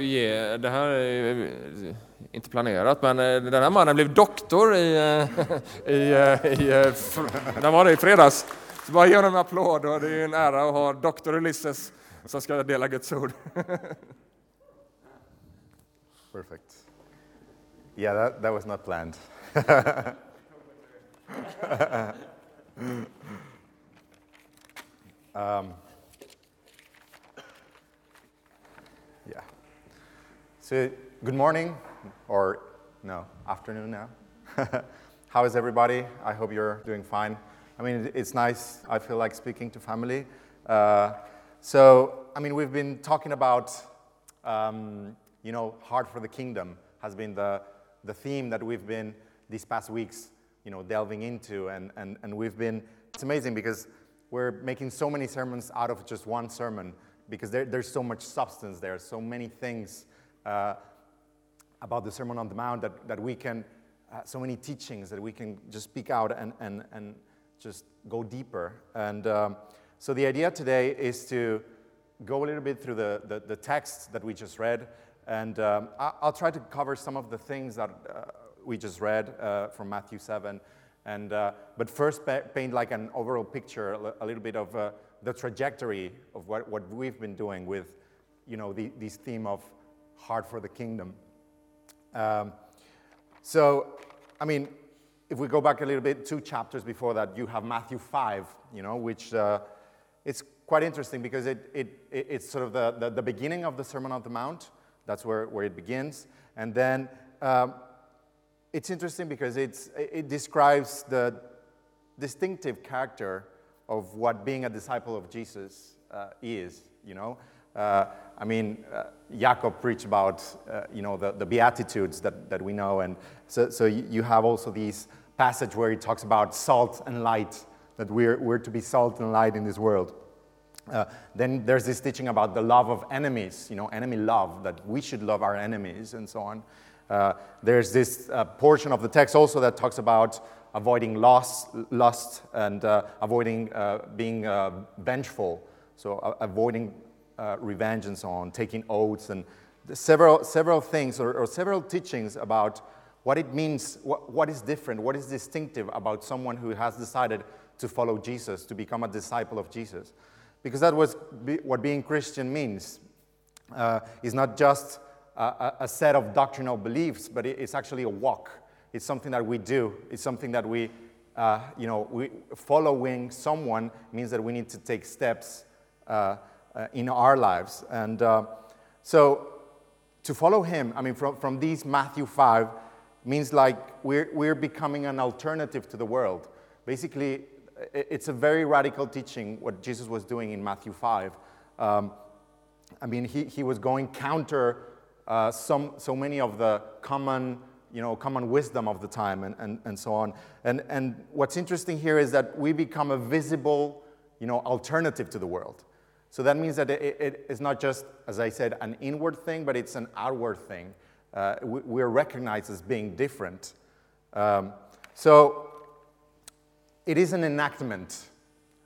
ge, det här är eh, inte planerat, men eh, den här mannen blev doktor i, eh, i, i, när var det, i fredags. Så bara ge honom en applåd och det är en ära att ha doktor Ulysses som ska dela Guds ord. Perfect. Yeah, that, that was not planned. um, yeah. So, good morning, or no, afternoon now. How is everybody? I hope you're doing fine. I mean, it's nice. I feel like speaking to family. Uh, so, I mean, we've been talking about, um, you know, Heart for the Kingdom has been the, the theme that we've been these past weeks, you know, delving into. And, and, and we've been, it's amazing because we're making so many sermons out of just one sermon because there, there's so much substance there, so many things uh, about the Sermon on the Mount that, that we can, uh, so many teachings that we can just speak out and, and, and just go deeper. And um, so the idea today is to go a little bit through the, the, the text that we just read. And um, I, will try to cover some of the things that uh, we just read uh, from Matthew 7. And, uh, but first, paint like an overall picture, a little bit of uh, the trajectory of what, what we've been doing with you know, the, this theme of heart for the kingdom. Um, so, I mean, if we go back a little bit, two chapters before that, you have Matthew 5, you know, which uh, it's quite interesting because it, it, it, it's sort of the, the, the, beginning of the Sermon on the Mount. That's where, where it begins. And then um, it's interesting because it's, it describes the distinctive character of what being a disciple of Jesus uh, is, you know. Uh, I mean, uh, Jacob preached about, uh, you know, the, the Beatitudes that, that we know. And so, so you have also these passage where he talks about salt and light, that we're, we're to be salt and light in this world. Uh, then there's this teaching about the love of enemies, you know, enemy love, that we should love our enemies and so on. Uh, there's this uh, portion of the text also that talks about avoiding loss, lust and uh, avoiding uh, being uh, vengeful, so avoiding revenge and so on, taking oaths and several, several things or, or several teachings about what it means, what, what is different, what is distinctive about someone who has decided to follow Jesus, to become a disciple of Jesus. Because that was be, what being Christian means. Uh, is not just a, a, set of doctrinal beliefs, but it's actually a walk. It's something that we do. It's something that we, uh, you know, we, following someone means that we need to take steps uh, uh in our lives. And uh, so to follow him, I mean, from, from these Matthew 5, means like we're, we're becoming an alternative to the world. Basically, it's a very radical teaching what Jesus was doing in Matthew 5. Um, I mean, he, he was going counter uh, some, so many of the common, you know, common wisdom of the time and, and, and so on. And, and what's interesting here is that we become a visible, you know, alternative to the world. So that means that it, it is not just, as I said, an inward thing, but it's an outward thing uh, we, are recognized as being different. Um, so it is an enactment.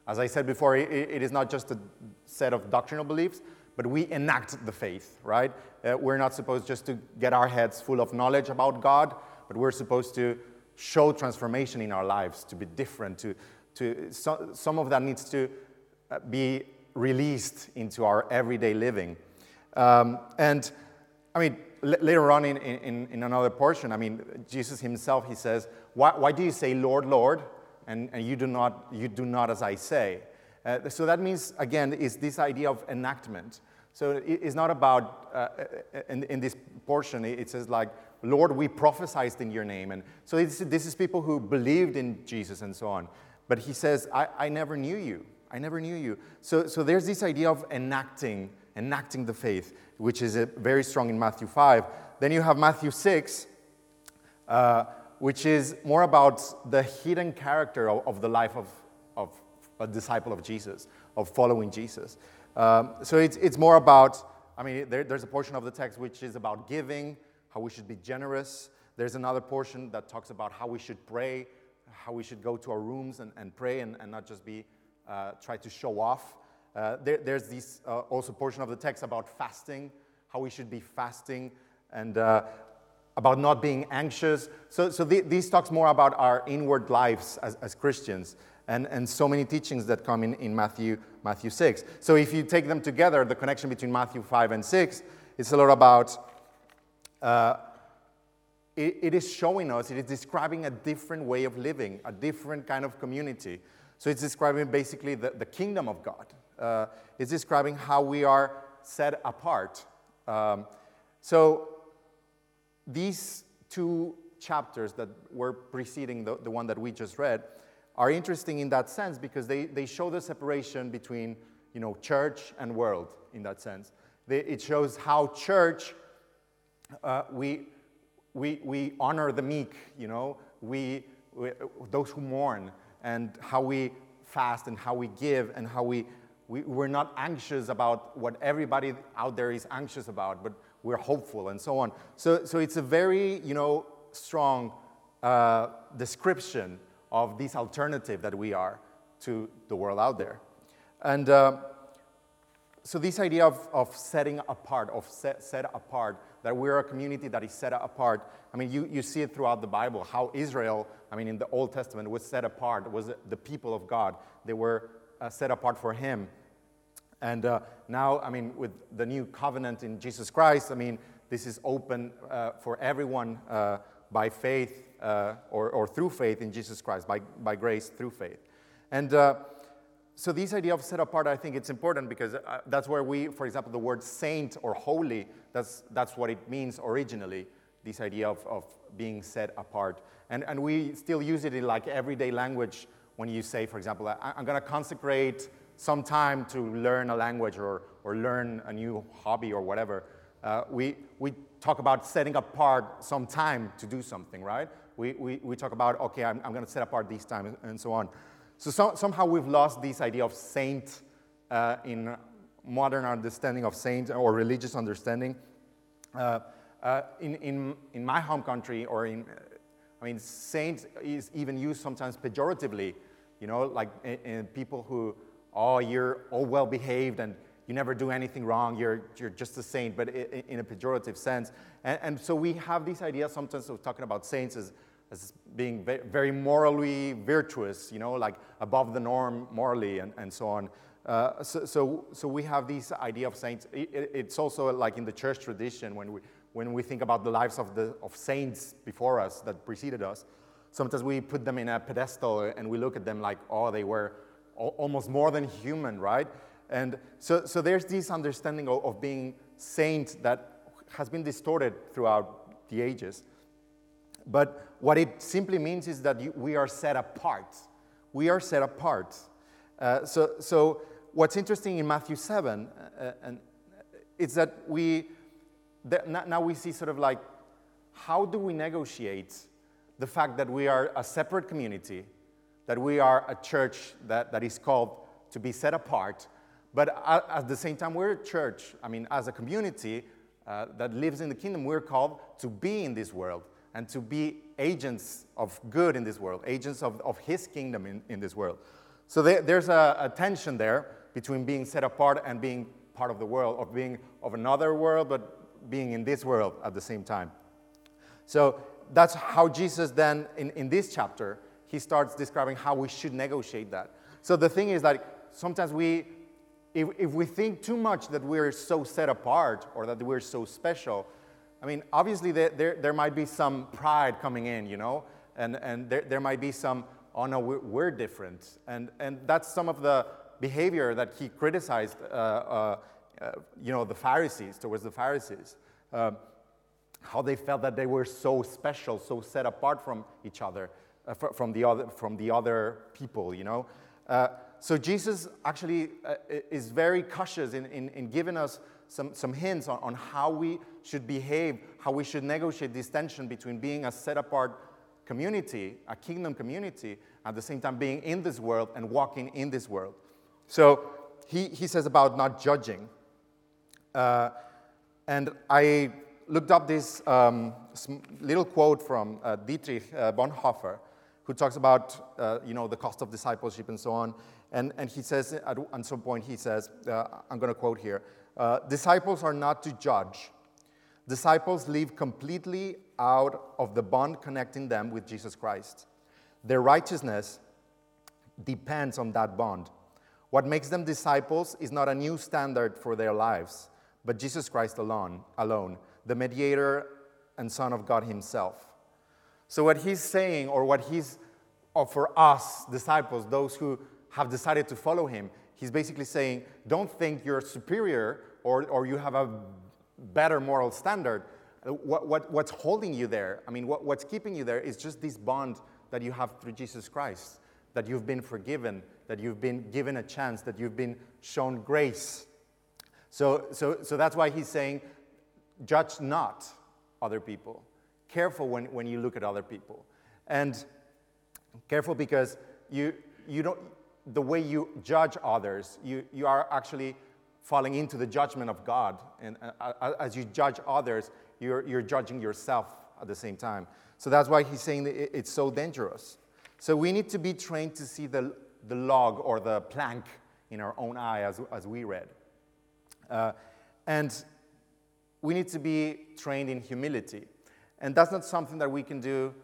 As I said before, it, it is not just a set of doctrinal beliefs, but we enact the faith, right? Uh, we're not supposed just to get our heads full of knowledge about God, but we're supposed to show transformation in our lives, to be different, to, to so, some of that needs to uh, be released into our everyday living. Um, and I mean, later on in, in, in, another portion, I mean, Jesus himself, he says, why, why do you say, Lord, Lord, and, and you, do not, you do not as I say? Uh, so that means, again, is this idea of enactment. So it's not about, uh, uh, in, in this portion, it says like, Lord, we prophesied in your name. And so this is people who believed in Jesus and so on. But he says, I, I never knew you. I never knew you. So, so there's this idea of enacting, enacting the faith which is very strong in Matthew 5. Then you have Matthew 6, uh, which is more about the hidden character of, of, the life of, of a disciple of Jesus, of following Jesus. Um, so it's, it's more about, I mean, there, there's a portion of the text which is about giving, how we should be generous. There's another portion that talks about how we should pray, how we should go to our rooms and, and pray and, and not just be, uh, try to show off. Uh, there, there's this uh, also portion of the text about fasting, how we should be fasting, and uh, about not being anxious. So, so the, these talks more about our inward lives as, as Christians, and, and so many teachings that come in, in Matthew, Matthew 6. So if you take them together, the connection between Matthew 5 and 6, it's a lot about uh, it is showing us, it is describing a different way of living, a different kind of community. So it's describing basically the, the kingdom of God. Uh, it's describing how we are set apart. Um, so these two chapters that were preceding the, the one that we just read are interesting in that sense because they, they show the separation between you know, church and world in that sense. They, it shows how church, uh, we, we, we honor the meek, you know, we, we, those who mourn, and how we fast and how we give and how we, we, we're not anxious about what everybody out there is anxious about, but we're hopeful and so on. So, so it's a very, you know, strong uh, description of this alternative that we are to the world out there. And uh, so this idea of, of setting apart, of set, set apart, that we're a community that is set apart. I mean, you, you see it throughout the Bible, how Israel, I mean, in the Old Testament, was set apart, was the people of God. They were uh, set apart for Him. And uh, now, I mean, with the new covenant in Jesus Christ, I mean, this is open uh, for everyone uh, by faith uh, or, or through faith in Jesus Christ, by, by grace through faith. And uh, so this idea of set apart, I think it's important because uh, that's where we, for example, the word saint or holy, that's, that's what it means originally, this idea of, of being set apart. And, and we still use it in like everyday language when you say, for example, I, am going to consecrate some time to learn a language or, or learn a new hobby or whatever. Uh, we, we talk about setting apart some time to do something, right? We, we, we talk about, okay, I'm, I'm going to set apart this time and so on. So, so, somehow we've lost this idea of saint uh, in modern understanding of saint or religious understanding. Uh, uh, in, in, in my home country, or in, I mean, saint is even used sometimes pejoratively, you know, like in, in people who, oh, you're all well behaved and you never do anything wrong, you're, you're just a saint, but in, in a pejorative sense. And, and, so we have this idea sometimes of talking about saints as as being very morally virtuous, you know, like above the norm morally and, and so on. Uh, so, so, so, we have this idea of saints. It, it's also like in the church tradition when we, when we think about the lives of, the, of saints before us that preceded us. Sometimes we put them in a pedestal and we look at them like, oh, they were almost more than human, right? And so, so there's this understanding of, of being saint that has been distorted throughout the ages. But what it simply means is that we are set apart. We are set apart. Uh, so, so, what's interesting in Matthew 7 uh, uh and it's that we, now we see sort of like, how do we negotiate the fact that we are a separate community, that we are a church that, that is called to be set apart, but at the same time, we're a church, I mean, as a community uh, that lives in the kingdom, we're called to be in this world and to be agents of good in this world, agents of, of His kingdom in, in this world. So there, there's a, a, tension there between being set apart and being part of the world, of being of another world, but being in this world at the same time. So that's how Jesus then, in, in this chapter, he starts describing how we should negotiate that. So the thing is that sometimes we, if, if we think too much that we're so set apart or that we're so special, I mean, obviously, there, there, there, might be some pride coming in, you know, and, and there, there might be some, oh no, we're, we're different. And, and that's some of the behavior that he criticized, uh, uh, uh, you know, the Pharisees, towards the Pharisees. Uh, how they felt that they were so special, so set apart from each other, uh, from, the other from the other people, you know. Uh, so Jesus actually is very cautious in, in, in giving us some, some hints on, on how we should behave, how we should negotiate this tension between being a set apart community, a kingdom community, at the same time being in this world and walking in this world. So he, he says about not judging. Uh, and I looked up this um, little quote from uh, Dietrich uh, Bonhoeffer, who talks about uh, you know, the cost of discipleship and so on. And, and he says, at, some point, he says, uh, I'm going to quote here Uh, disciples are not to judge. Disciples live completely out of the bond connecting them with Jesus Christ. Their righteousness depends on that bond. What makes them disciples is not a new standard for their lives, but Jesus Christ alone, alone, the mediator and Son of God Himself. So, what He's saying, or what He's or for us, disciples, those who have decided to follow Him, He's basically saying, don't think you're superior or, or you have a better moral standard. Uh, what, what, what's holding you there? I mean, what, what's keeping you there is just this bond that you have through Jesus Christ, that you've been forgiven, that you've been given a chance, that you've been shown grace. So, so, so that's why he's saying, judge not other people. Careful when, when you look at other people. And careful because you, you don't, the way you judge others, you, you are actually falling into the judgment of God. And uh, uh as you judge others, you're, you're judging yourself at the same time. So that's why he's saying it's so dangerous. So we need to be trained to see the, the log or the plank in our own eye, as, as we read. Uh, and we need to be trained in humility. And that's not something that we can do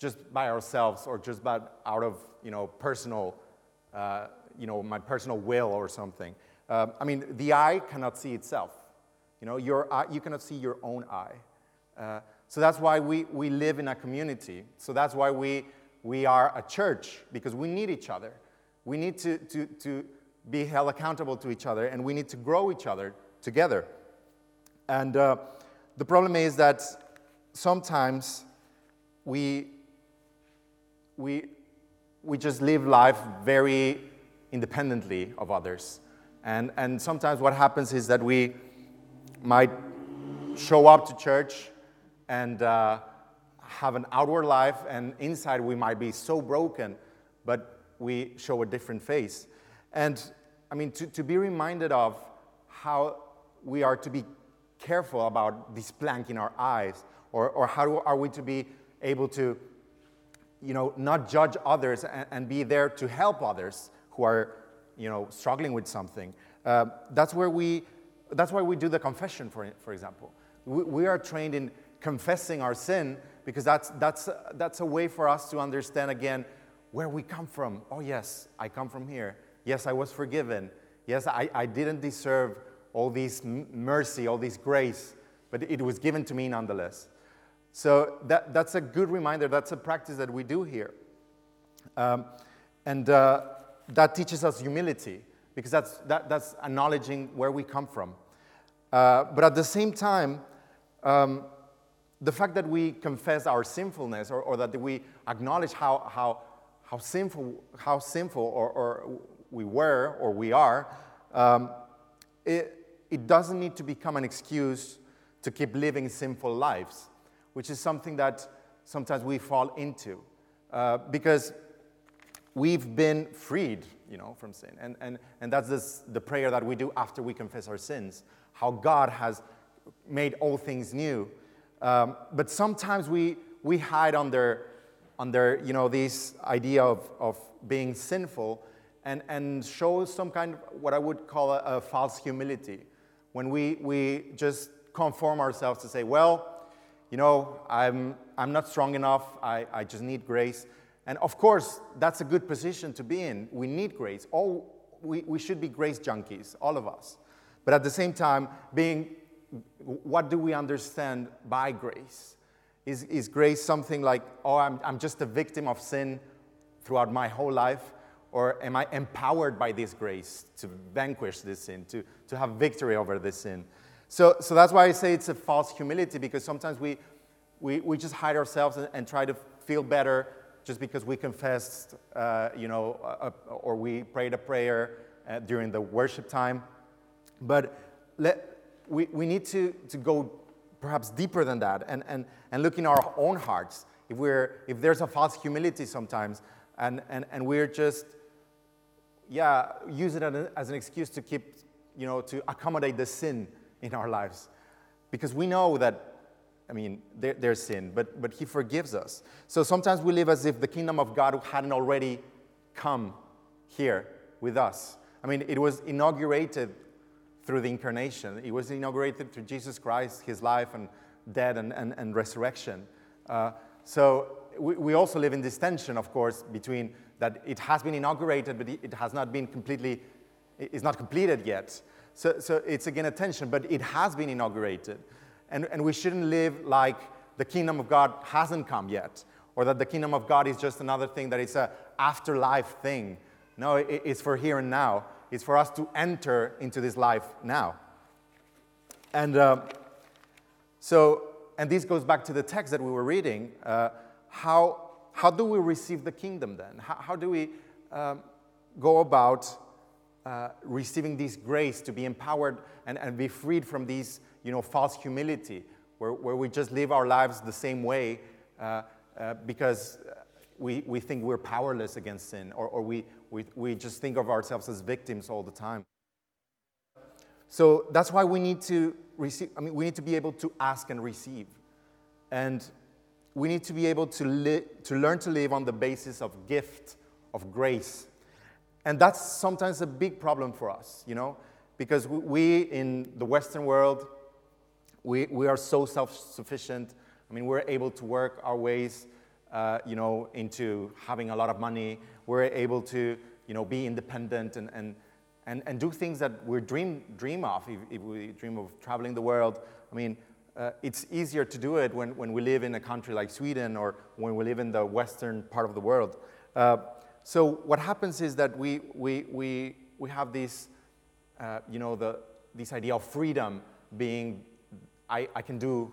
just by ourselves or just by, out of you know, personal, uh, you know, my personal will or something. Uh, I mean, the eye cannot see itself. You know, your eye, you cannot see your own eye. Uh, so that's why we, we live in a community. So that's why we, we are a church, because we need each other. We need to, to, to be held accountable to each other, and we need to grow each other together. And uh, the problem is that sometimes we, we, we just live life very independently of others. And, and sometimes what happens is that we might show up to church and uh, have an outward life, and inside we might be so broken, but we show a different face. And I mean, to, to be reminded of how we are to be careful about this plank in our eyes, or, or how are we to be able to, you know, not judge others and, and be there to help others who are, you know, struggling with something. Uh, that's where we, that's why we do the confession, for, for example. We, we are trained in confessing our sin because that's, that's, that's a way for us to understand again where we come from. Oh, yes, I come from here. Yes, I was forgiven. Yes, I, I didn't deserve all this mercy, all this grace, but it was given to me nonetheless. So that, that's a good reminder. That's a practice that we do here. Um, and uh, that teaches us humility because that's, that, that's acknowledging where we come from. Uh, but at the same time, um, the fact that we confess our sinfulness or, or that we acknowledge how, how, how sinful, how sinful or, or we were or we are, um, it, it doesn't need to become an excuse to keep living sinful lives, which is something that sometimes we fall into. Uh, because we've been freed, you know, from sin. And, and, and that's this, the prayer that we do after we confess our sins, how God has made all things new. Um, but sometimes we, we hide under, under you know, this idea of, of being sinful and, and show some kind of what I would call a, a false humility. When we, we just conform ourselves to say, well, you know, I'm, I'm not strong enough, I, I just need grace. And of course, that's a good position to be in. We need grace. All, we, we should be grace junkies, all of us. But at the same time, being what do we understand by grace? Is, is grace something like, oh, I'm, I'm just a victim of sin throughout my whole life? Or am I empowered by this grace to vanquish this sin, to, to have victory over this sin? So, so that's why I say it's a false humility because sometimes we, we, we just hide ourselves and, and try to feel better just because we confessed, uh, you know, uh, or we prayed a prayer uh, during the worship time. But let, we, we need to, to go perhaps deeper than that and, and, and look in our own hearts. If, we're, if there's a false humility sometimes and, and, and we're just, yeah, use it as an excuse to keep, you know, to accommodate the sin in our lives. Because we know that I mean, there, there's sin, but, but He forgives us. So sometimes we live as if the kingdom of God hadn't already come here with us. I mean, it was inaugurated through the incarnation. It was inaugurated through Jesus Christ, his life and death and, and, and resurrection. Uh, so we, we also live in this tension, of course, between that it has been inaugurated, but it has not been completely, it's not completed yet. So, so it's again a tension, but it has been inaugurated. And, and we shouldn't live like the kingdom of God hasn't come yet, or that the kingdom of God is just another thing that is a afterlife thing. No, it, it's for here and now. It's for us to enter into this life now. And uh, so, and this goes back to the text that we were reading. Uh, how, how do we receive the kingdom then? How, how do we um, go about uh, receiving this grace to be empowered and, and be freed from this you know, false humility where, where we just live our lives the same way uh, uh, because we, we think we're powerless against sin or, or we, we, we just think of ourselves as victims all the time. So that's why we need to receive, I mean, we need to be able to ask and receive. And we need to be able to, li- to learn to live on the basis of gift, of grace. And that's sometimes a big problem for us, you know, because we in the Western world, we, we are so self sufficient. I mean, we're able to work our ways, uh, you know, into having a lot of money. We're able to, you know, be independent and, and, and, and do things that we dream, dream of. If, if we dream of traveling the world, I mean, uh, it's easier to do it when, when we live in a country like Sweden or when we live in the western part of the world. Uh, so what happens is that we, we, we, we have this, uh, you know, the, this idea of freedom being, I, I can do,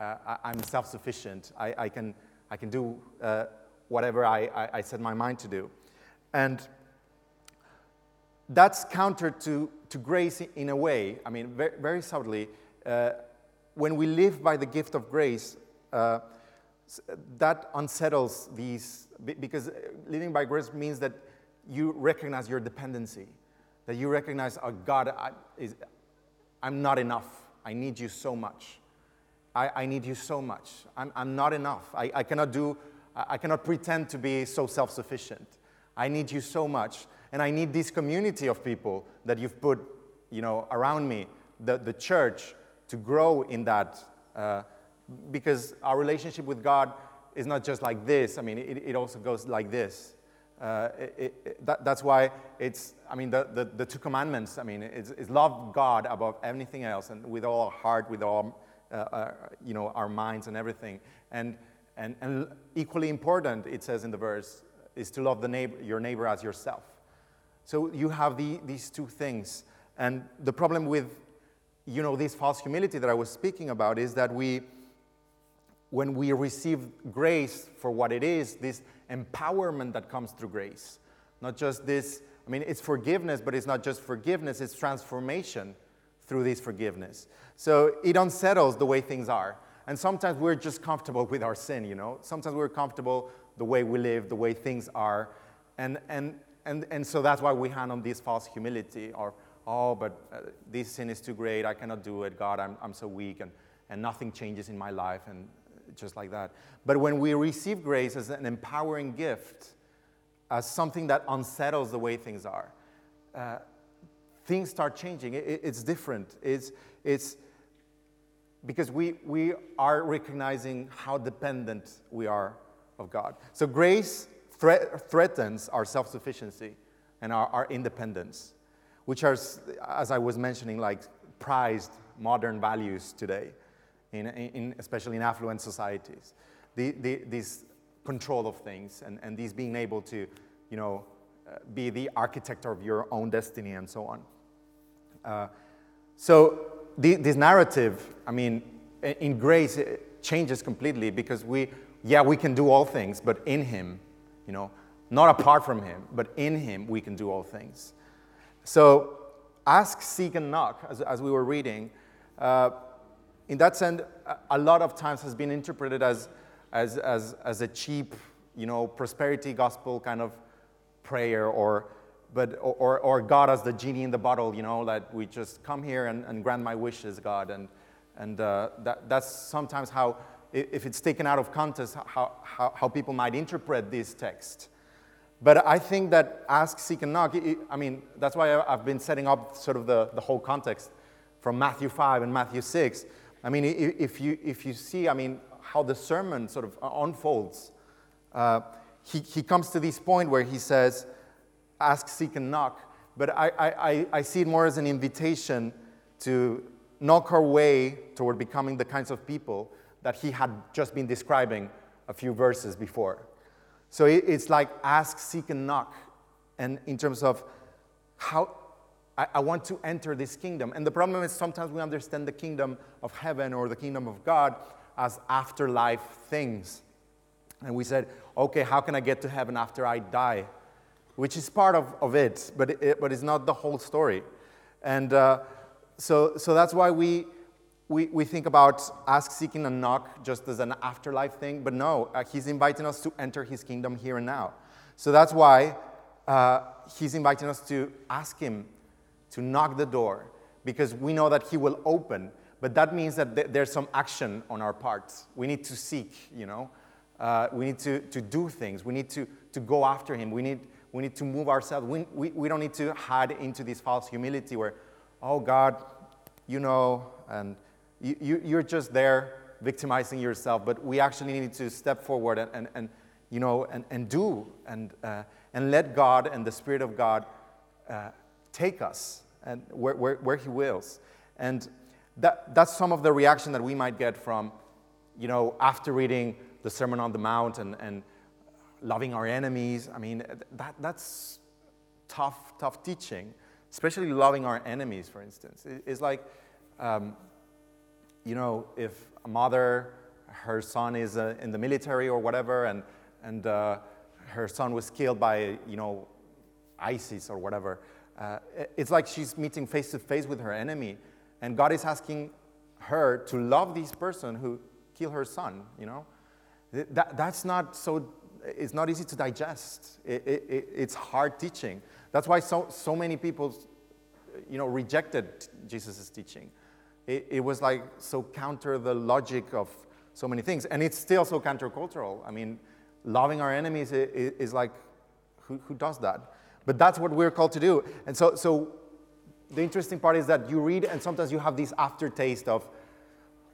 uh, I, am self-sufficient. I, I, can, I can do uh, whatever I, I, I set my mind to do. And that's counter to, to grace in a way. I mean, very, very subtly, uh, when we live by the gift of grace, uh, that unsettles these, because living by grace means that you recognize your dependency, that you recognize, oh, God, I, is, I'm not enough. I need you so much. I, I need you so much. I'm, I'm not enough. I, I cannot do, I cannot pretend to be so self sufficient. I need you so much. And I need this community of people that you've put you know, around me, the, the church, to grow in that uh, because our relationship with God is not just like this. I mean, it, it also goes like this. Uh, that, that's why it's, I mean, the, the, the two commandments, I mean, it's, it's, love God above anything else and with all our heart, with all, uh, uh, you know, our minds and everything. And, and, and equally important, it says in the verse, is to love the neighbor, your neighbor as yourself. So you have the, these two things. And the problem with you know, this false humility that I was speaking about is that we, when we receive grace for what it is, this empowerment that comes through grace, not just this, I mean, it's forgiveness, but it's not just forgiveness, it's transformation through this forgiveness. So it unsettles the way things are. And sometimes we're just comfortable with our sin, you know? Sometimes we're comfortable the way we live, the way things are. And, and, and, and so that's why we hand on this false humility or oh, but uh, this sin is too great, I cannot do it, God, I'm, I'm so weak, and, and nothing changes in my life, and just like that. But when we receive grace as an empowering gift, as something that unsettles the way things are, uh, things start changing. It, it's different. It's, it's because we, we are recognizing how dependent we are of God. So grace thre- threatens our self sufficiency and our, our independence which are, as I was mentioning, like prized modern values today, in, in, especially in affluent societies. The, the, this control of things and, and these being able to, you know, uh, be the architect of your own destiny and so on. Uh, so the, this narrative, I mean, in grace, changes completely because we, yeah, we can do all things, but in Him, you know, not apart from Him, but in Him, we can do all things. So, ask, seek, and knock, as, as we were reading, uh, in that sense, a lot of times has been interpreted as, as, as, as a cheap, you know, prosperity gospel kind of prayer, or, but, or, or God as the genie in the bottle, you know, that we just come here and, and grant my wishes, God. And, and uh, that, that's sometimes how, if it's taken out of context, how, how, how people might interpret this text. But I think that ask, seek, and knock, I mean, that's why I've been setting up sort of the, the whole context from Matthew 5 and Matthew 6. I mean, if you, if you see, I mean, how the sermon sort of unfolds, uh, he, he comes to this point where he says, ask, seek, and knock. But I, I, I- see it more as an invitation to knock our way toward becoming the kinds of people that he had just been describing a few verses before. So it- it's like ask, seek, and knock. And in terms of how I, I want to enter this kingdom. And the problem is sometimes we understand the kingdom of heaven or the kingdom of God as afterlife things. And we said, okay, how can I get to heaven after I die? Which is part of, of it, but, it, but it's not the whole story. And uh, so, so that's why we, we, we think about ask, seeking, and knock just as an afterlife thing. But no, uh, he's inviting us to enter his kingdom here and now. So that's why uh, he's inviting us to ask him to knock the door because we know that he will open. But that means that th- there's some action on our parts. We need to seek, you know. Uh, we need to, to do things. We need to, to go after him. We need, we need to move ourselves. We, we, we don't need to hide into this false humility where, oh God, you know, and you, you, you're just there victimizing yourself. But we actually need to step forward and, and, and you know, and, and do and, uh, and let God and the Spirit of God uh, take us and where, where, where He wills. And that, that's some of the reaction that we might get from, you know, after reading the Sermon on the Mount and, and loving our enemies. I mean, that, that's tough, tough teaching, especially loving our enemies, for instance. It- It's like, um, you know, if a mother, her son is uh, in the military or whatever, and, and uh, her son was killed by, you know, ISIS or whatever, uh, it's like she's meeting face to face with her enemy. And God is asking her to love this person who killed her son, you know? That, that's not so, it's not easy to digest. It, it, it- it's hard teaching. That's why so, so many people, you know, rejected Jesus' teaching. It, it was like so counter the logic of so many things. And it's still so countercultural. I mean, loving our enemies i- i- is like, who, who does that? But that's what we're called to do. And so, so the interesting part is that you read and sometimes you have this aftertaste of,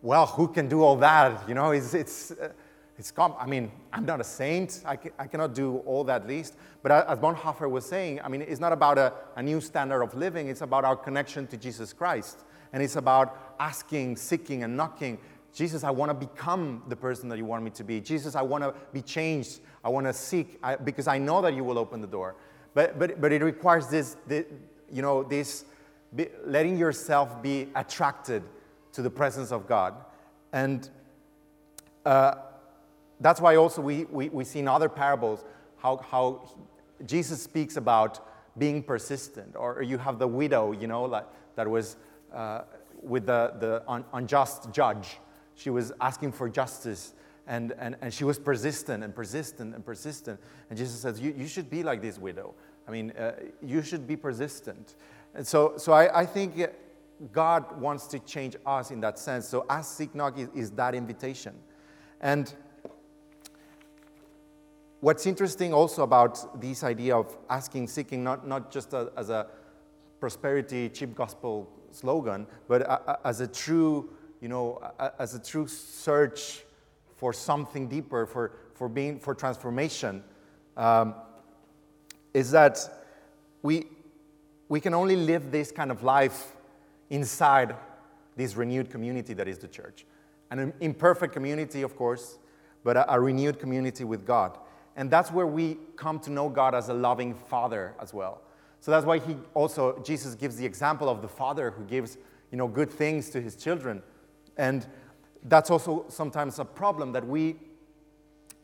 well, who can do all that? You know, it's, it's, uh, it's I mean, I'm not a saint. I, ca- I cannot do all that least. But as Bonhoeffer was saying, I mean, it's not about a, a new standard of living. It's about our connection to Jesus Christ. And it's about asking, seeking, and knocking. Jesus, I want to become the person that you want me to be. Jesus, I want to be changed. I want to seek I, because I know that you will open the door. But, but, but it requires this, this you know, this be, letting yourself be attracted to the presence of God. And uh, that's why also we, we, we see in other parables how, how Jesus speaks about being persistent. Or you have the widow, you know, like, that was uh, with the, the un, unjust judge. She was asking for justice. And, and, and she was persistent and persistent and persistent. And Jesus says, You, you should be like this widow. I mean, uh, you should be persistent. And so, so I, I think God wants to change us in that sense. So, ask, seek, knock is, is that invitation. And what's interesting also about this idea of asking, seeking, not, not just a, as a prosperity, cheap gospel slogan, but a, a- as a true, you know, as a true search for something deeper, for, for being, for transformation, um, is that we, we can only live this kind of life inside this renewed community that is the church. An imperfect community, of course, but a, a renewed community with God. And that's where we come to know God as a loving Father as well. So that's why he also, Jesus gives the example of the Father who gives, you know, good things to his children. And that's also sometimes a problem that we,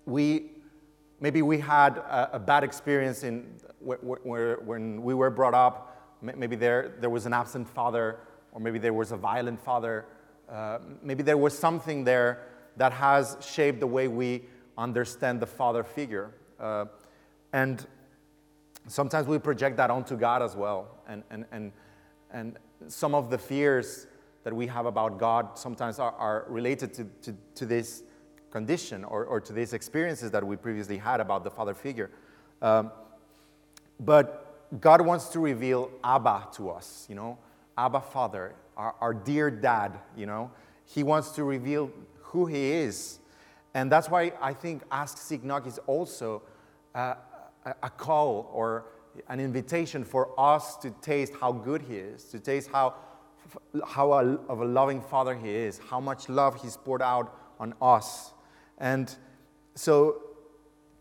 we maybe we had a, a bad experience in where, where, when we were brought up. Maybe there, there was an absent father, or maybe there was a violent father. Uh, maybe there was something there that has shaped the way we understand the father figure. Uh, and sometimes we project that onto God as well. And, and, and, and some of the fears that we have about God sometimes are, are related to, to, to this condition or, or to these experiences that we previously had about the father figure. Um, but God wants to reveal Abba to us, you know, Abba Father, our, our dear dad, you know. He wants to reveal who he is. And that's why I think Ask, Seek, Knock is also uh, a, a call or an invitation for us to taste how good he is, to taste how, how a, of a loving father he is, how much love he's poured out on us. And so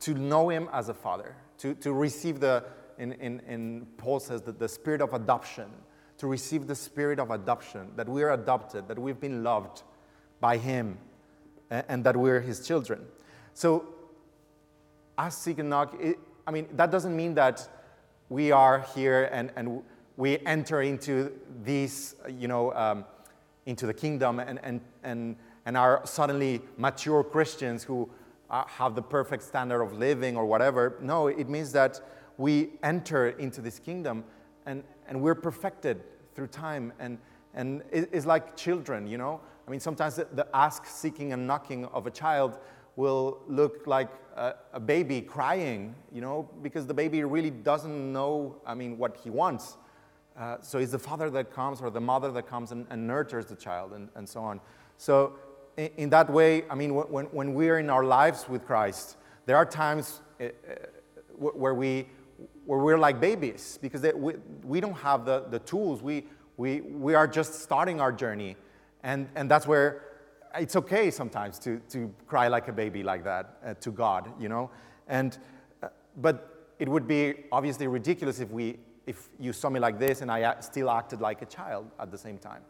to know him as a father, to, to receive the, in, in, in Paul says that the spirit of adoption, to receive the spirit of adoption, that we are adopted, that we've been loved by him, and, and that we're his children. So, ask, seek, and knock, it, I mean, that doesn't mean that we are here and, and we enter into these, you know, um, into the kingdom and, and, and, and are suddenly mature Christians who uh, have the perfect standard of living or whatever. No, it means that we enter into this kingdom and, and we're perfected through time. And, and it's like children, you know? I mean, sometimes the, the ask, seeking, and knocking of a child will look like a, a, baby crying, you know, because the baby really doesn't know, I mean, what he wants. Uh, so it's the father that comes or the mother that comes and, and nurtures the child and, and so on. So, in, in, that way, I mean, when, when we're in our lives with Christ, there are times uh, where, we, where we're like babies because they, we, we don't have the, the tools. We, we, we are just starting our journey. And, and that's where it's okay sometimes to, to cry like a baby like that uh, to God, you know? And, but it would be obviously ridiculous if, we, if you saw me like this and I still acted like a child at the same time.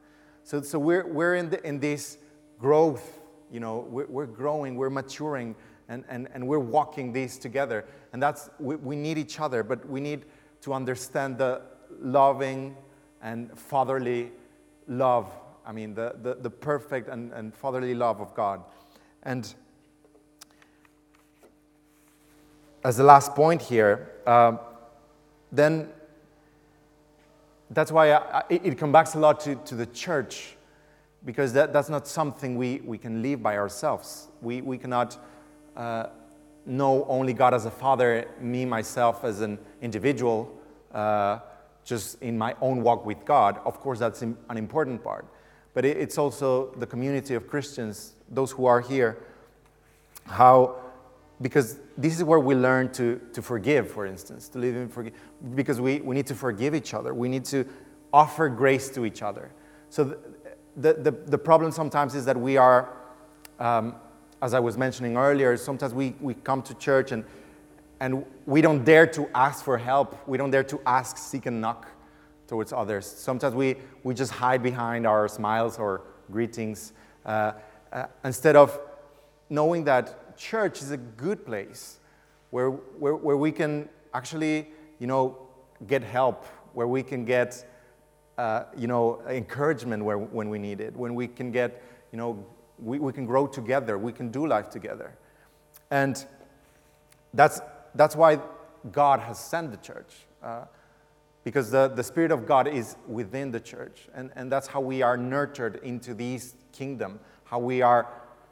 So, so we're, we're in, the, in this growth, you know, we're, we're growing, we're maturing, and, and, and we're walking this together. And that's, we, we need each other, but we need to understand the loving and fatherly love I mean, the, the, the perfect and, and fatherly love of God. And as the last point here, um, then that's why I, it comes back a lot to, to the church, because that, that's not something we, we can live by ourselves. We, we cannot uh, know only God as a father, me, myself, as an individual, uh, just in my own walk with God. Of course, that's an important part but it's also the community of Christians, those who are here, how, because this is where we learn to, to forgive, for instance, to live in forgive, because we, we need to forgive each other. We need to offer grace to each other. So the, the, the, the problem sometimes is that we are, um, as I was mentioning earlier, sometimes we, we come to church and, and we don't dare to ask for help. We don't dare to ask, seek, and knock towards others. Sometimes we, we just hide behind our smiles or greetings uh, uh, instead of knowing that church is a good place where, where, where we can actually, you know, get help, where we can get, uh, you know, encouragement where, when we need it, when we can get, you know, we, we can grow together, we can do life together. And that's, that's why God has sent the church. Uh, because the, the Spirit of God is within the church. And, and that's how we are nurtured into this kingdom, how we are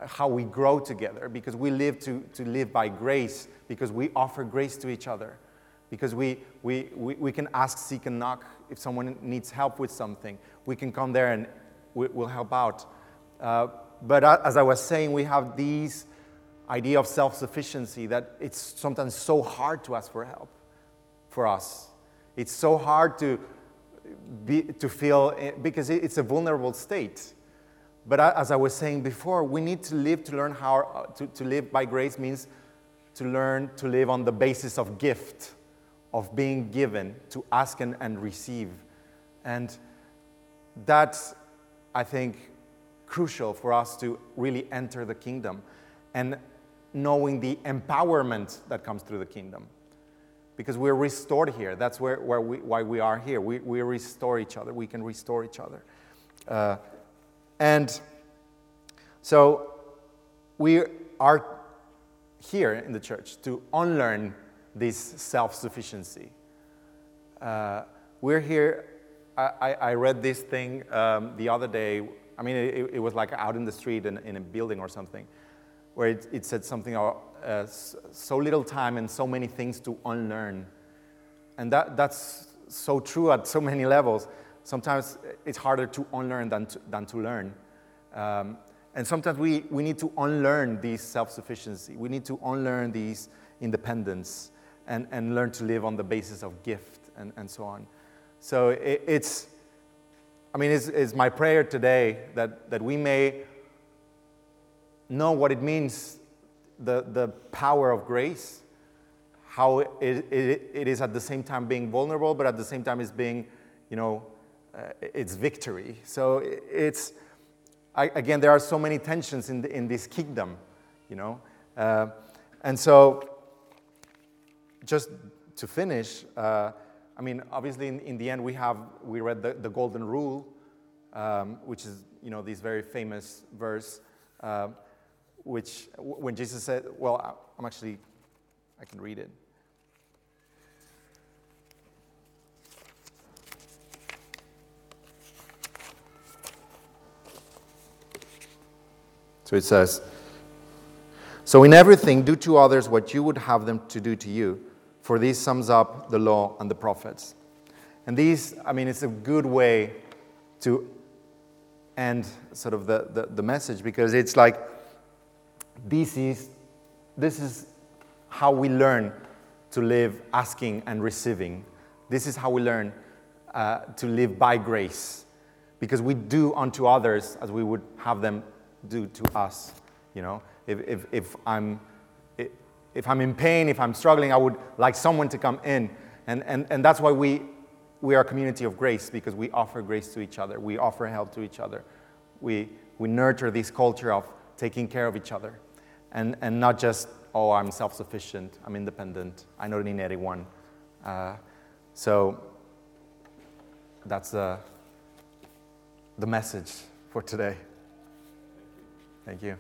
how we grow together because we live to, to live by grace because we offer grace to each other because we, we, we, we can ask seek and knock if someone needs help with something. We can come there and we, will help out. Uh, but as i was saying we have these idea of self-sufficiency that it's sometimes so hard to ask for help for us. It's so hard to, be, to feel eh, because it's a vulnerable state. But as I was saying before, we need to live to learn how uh, to, to live by grace means to learn to live on the basis of gift, of being given, to ask and, and receive. And that's, I think, crucial for us to really enter the kingdom and knowing the empowerment that comes through the kingdom because we're restored here. That's where, where we, why we are here. We, we restore each other. We can restore each other. Uh, and so we are here in the church to unlearn this self sufficiency. Uh, we're here. I, I, read this thing um, the other day. I mean, it, it, was like out in the street in, in a building or something, where it, it said something uh, so little time and so many things to unlearn. and that, that's so true at so many levels. Sometimes it's harder to unlearn than to, than to learn. Um, and sometimes we, we need to unlearn these self sufficiency. We need to unlearn these independence and, and learn to live on the basis of gift and, and so on. So it, it's, I mean, it's, it's my prayer today that, that we may know what it means, the, the power of grace, how it, it, it is at the same time being vulnerable, but at the same time is being, you know, uh, it's victory. So it's, I, again, there are so many tensions in, the, in this kingdom, you know. Uh, and so, just to finish, uh, I mean, obviously, in, in, the end, we have we read the, the golden rule, um, which is you know this very famous verse, uh, which when Jesus said, "Well, I'm actually, I can read it." So it says, So in everything, do to others what you would have them to do to you, for this sums up the law and the prophets. And these, I mean, it's a good way to end sort of the, the, the message because it's like this is, this is how we learn to live asking and receiving. This is how we learn uh, to live by grace because we do unto others as we would have them do to us. You know, if, if, if, I'm, if I'm in pain, if I'm struggling, I would like someone to come in. And, and, and that's why we, we are a community of grace, because we offer grace to each other. We offer help to each other. We, we nurture this culture of taking care of each other. And, and not just, oh, I'm self sufficient, I'm independent, I don't need anyone. Uh, so that's the, the message for today. Thank you.